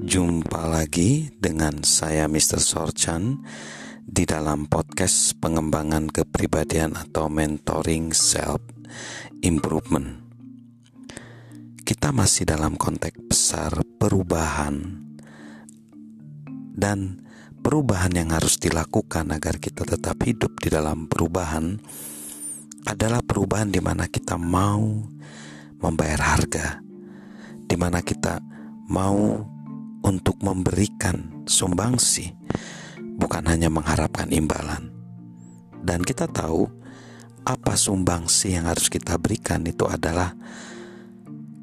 Jumpa lagi dengan saya Mr. Sorchan di dalam podcast pengembangan kepribadian atau mentoring self improvement. Kita masih dalam konteks besar perubahan dan perubahan yang harus dilakukan agar kita tetap hidup di dalam perubahan adalah perubahan di mana kita mau membayar harga, di mana kita mau untuk memberikan sumbangsi, bukan hanya mengharapkan imbalan. Dan kita tahu apa sumbangsi yang harus kita berikan itu adalah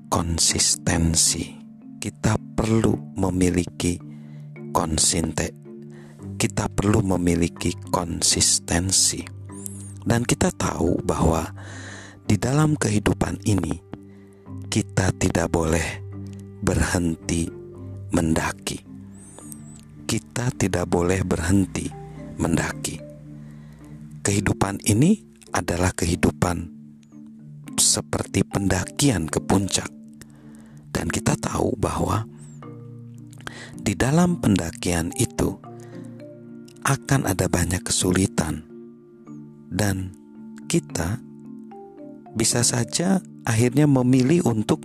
konsistensi. Kita perlu memiliki konsinte. Kita perlu memiliki konsistensi. Dan kita tahu bahwa di dalam kehidupan ini kita tidak boleh berhenti mendaki. Kita tidak boleh berhenti mendaki. Kehidupan ini adalah kehidupan seperti pendakian ke puncak, dan kita tahu bahwa di dalam pendakian itu akan ada banyak kesulitan, dan kita bisa saja akhirnya memilih untuk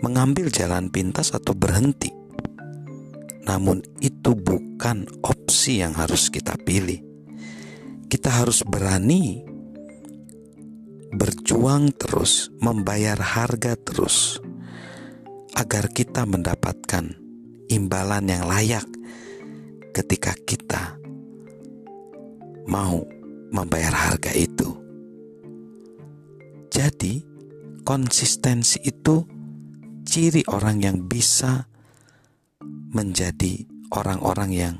mengambil jalan pintas atau berhenti. Namun, itu bukan opsi yang harus kita pilih. Kita harus berani berjuang terus, membayar harga terus, agar kita mendapatkan imbalan yang layak ketika kita mau membayar harga itu. Jadi, konsistensi itu ciri orang yang bisa menjadi orang-orang yang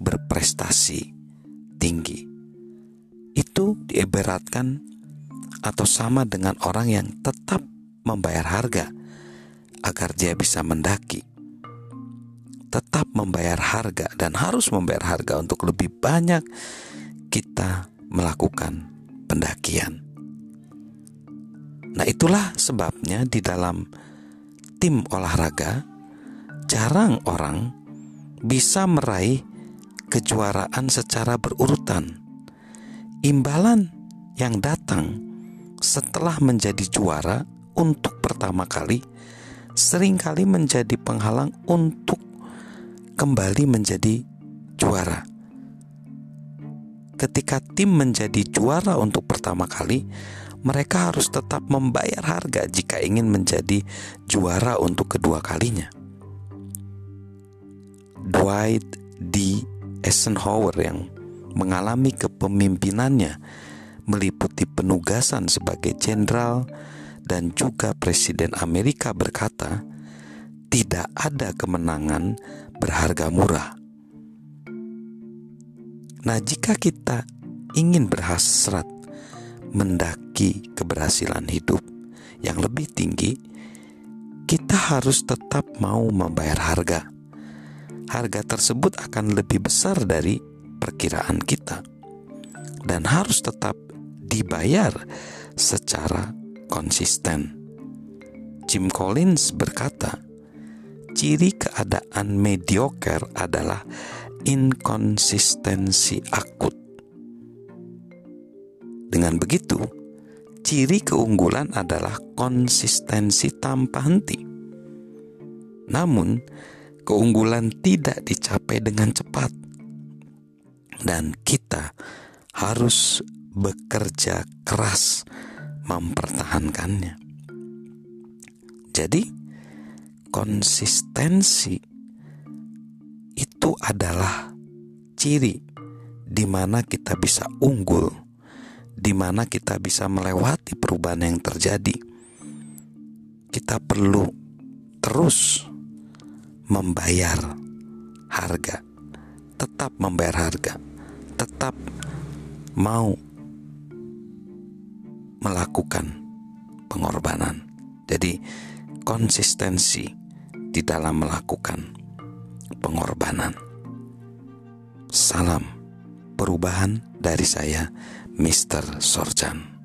berprestasi tinggi. Itu diibaratkan atau sama dengan orang yang tetap membayar harga agar dia bisa mendaki. Tetap membayar harga dan harus membayar harga untuk lebih banyak kita melakukan pendakian. Nah, itulah sebabnya di dalam tim olahraga, jarang orang bisa meraih kejuaraan secara berurutan. Imbalan yang datang setelah menjadi juara untuk pertama kali sering kali menjadi penghalang untuk kembali menjadi juara. Ketika tim menjadi juara untuk pertama kali, mereka harus tetap membayar harga jika ingin menjadi juara untuk kedua kalinya. Dwight D. Eisenhower yang mengalami kepemimpinannya meliputi penugasan sebagai jenderal dan juga presiden Amerika berkata, tidak ada kemenangan berharga murah. Nah, jika kita ingin berhasrat mendaki keberhasilan hidup yang lebih tinggi, kita harus tetap mau membayar harga. Harga tersebut akan lebih besar dari perkiraan kita dan harus tetap dibayar secara konsisten. Jim Collins berkata, ciri keadaan mediocre adalah inkonsistensi akut dengan begitu, ciri keunggulan adalah konsistensi tanpa henti. Namun, keunggulan tidak dicapai dengan cepat, dan kita harus bekerja keras mempertahankannya. Jadi, konsistensi itu adalah ciri di mana kita bisa unggul di mana kita bisa melewati perubahan yang terjadi. Kita perlu terus membayar harga, tetap membayar harga, tetap mau melakukan pengorbanan. Jadi, konsistensi di dalam melakukan pengorbanan. Salam perubahan dari saya Mr. Sorjan.